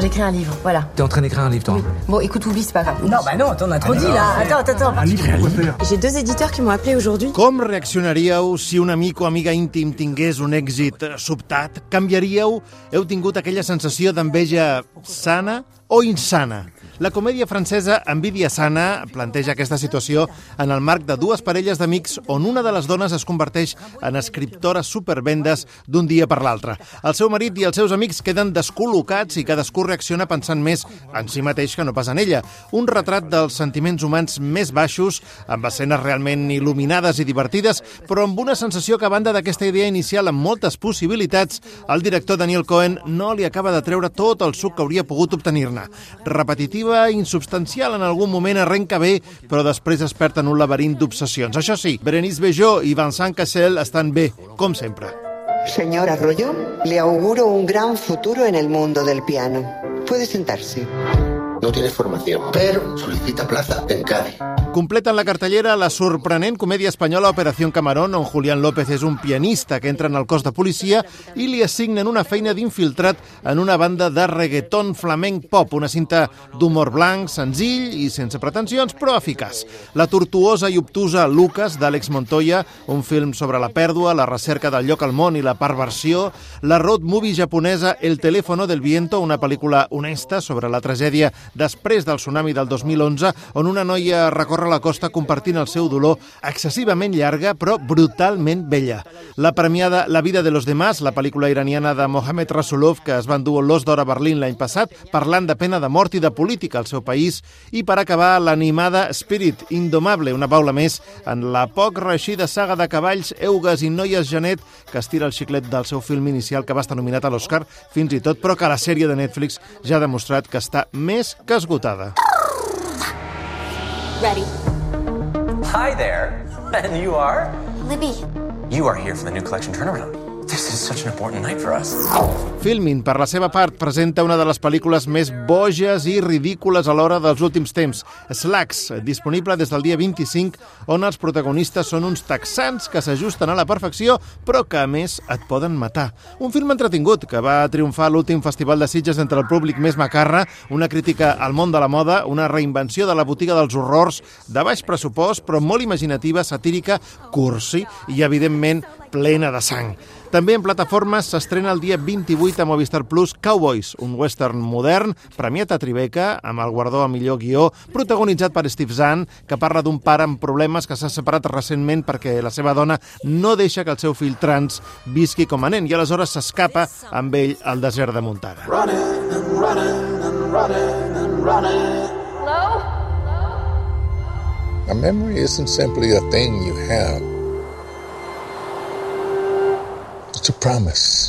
J'écris un livre, voilà. T'es en train d'écrire un livre, toi Bon, écoute, oublie, c'est pas grave. Non, bah non, t'en as trop dit là. Attends, attends, attends. livre, J'ai deux éditeurs qui m'ont appelé aujourd'hui. Com reaccionaríeu si un amic o amiga íntim tingués un èxit sobtat? Canviaríeu? Heu tingut aquella sensació d'enveja sana o insana? La comèdia francesa Envidia sana planteja aquesta situació en el marc de dues parelles d'amics on una de les dones es converteix en escriptora supervendes d'un dia per l'altre. El seu marit i els seus amics queden descol·locats i cadascú reacciona pensant més en si mateix que no pas en ella. Un retrat dels sentiments humans més baixos, amb escenes realment il·luminades i divertides, però amb una sensació que a banda d'aquesta idea inicial amb moltes possibilitats, el director Daniel Cohen no li acaba de treure tot el suc que hauria pogut obtenir-ne. Repetitiva, insubstancial en algun moment arrenca bé, però després es perd en un laberint d'obsessions. Això sí, Berenice Bejo i Vincent Cassel estan bé, com sempre. Señor Arroyo, le auguro un gran futuro en el mundo del piano. Puede sentarse. No tiene formación, pero solicita plaza en Cádiz. Completen la cartellera la sorprenent comèdia espanyola Operació Camarón, on Julián López és un pianista que entra en el cos de policia i li assignen una feina d'infiltrat en una banda de reggaeton flamenc pop, una cinta d'humor blanc, senzill i sense pretensions, però eficaç. La tortuosa i obtusa Lucas, d'Àlex Montoya, un film sobre la pèrdua, la recerca del lloc al món i la perversió, la road movie japonesa El teléfono del viento, una pel·lícula honesta sobre la tragèdia després del tsunami del 2011, on una noia recorre la costa compartint el seu dolor excessivament llarga però brutalment bella. La premiada La vida de los demás, la pel·lícula iraniana de Mohamed Rasulov que es va endur l'os d'or a Berlín l'any passat, parlant de pena de mort i de política al seu país, i per acabar l'animada Spirit, Indomable, una baula més en la poc reeixida saga de cavalls, eugues i noies Janet que estira el xiclet del seu film inicial que va estar nominat a l'Oscar fins i tot, però que la sèrie de Netflix ja ha demostrat que està més que esgotada. Ready. Hi there. And you are? Libby. You are here for the new collection turnaround. This is such an important night for us. Filmin, per la seva part, presenta una de les pel·lícules més boges i ridícules a l'hora dels últims temps, Slacks, disponible des del dia 25, on els protagonistes són uns texans que s'ajusten a la perfecció, però que, a més, et poden matar. Un film entretingut que va triomfar a l'últim Festival de Sitges entre el públic més macarra, una crítica al món de la moda, una reinvenció de la botiga dels horrors, de baix pressupost, però molt imaginativa, satírica, cursi i, evidentment, plena de sang. També en plataformes s'estrena el dia 28 a Movistar Plus Cowboys, un western modern, premiat a Tribeca, amb el guardó a millor guió, protagonitzat per Steve Zahn, que parla d'un pare amb problemes que s'ha separat recentment perquè la seva dona no deixa que el seu fill trans visqui com a nen i aleshores s'escapa amb ell al desert de Montana. Running and running and running and running. Hello? A memory isn't simply a thing you have.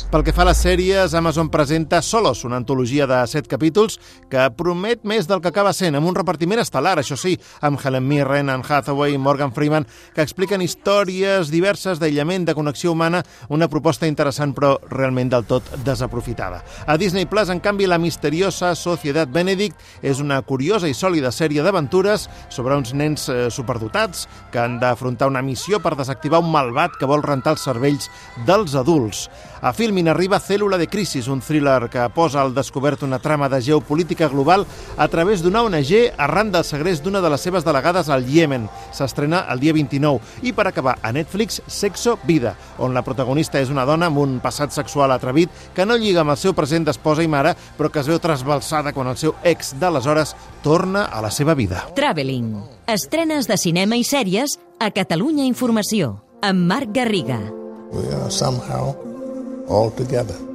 Pel que fa a les sèries, Amazon presenta Solos, una antologia de set capítols que promet més del que acaba sent, amb un repartiment estel·lar, això sí, amb Helen Mirren, Anne Hathaway i Morgan Freeman, que expliquen històries diverses d'aïllament, de connexió humana, una proposta interessant però realment del tot desaprofitada. A Disney Plus, en canvi, la misteriosa Societat Benedict és una curiosa i sòlida sèrie d'aventures sobre uns nens eh, superdotats que han d'afrontar una missió per desactivar un malvat que vol rentar els cervells dels adults. A Filmin arriba Cèl·lula de Crisis, un thriller que posa al descobert una trama de geopolítica global a través d'una ONG arran del segrest d'una de les seves delegades al Iemen. S'estrena el dia 29. I per acabar, a Netflix, Sexo Vida, on la protagonista és una dona amb un passat sexual atrevit que no lliga amb el seu present d'esposa i mare, però que es veu trasbalsada quan el seu ex d'aleshores torna a la seva vida. Traveling. Estrenes de cinema i sèries a Catalunya Informació. Amb Marc Garriga. We are somehow all together.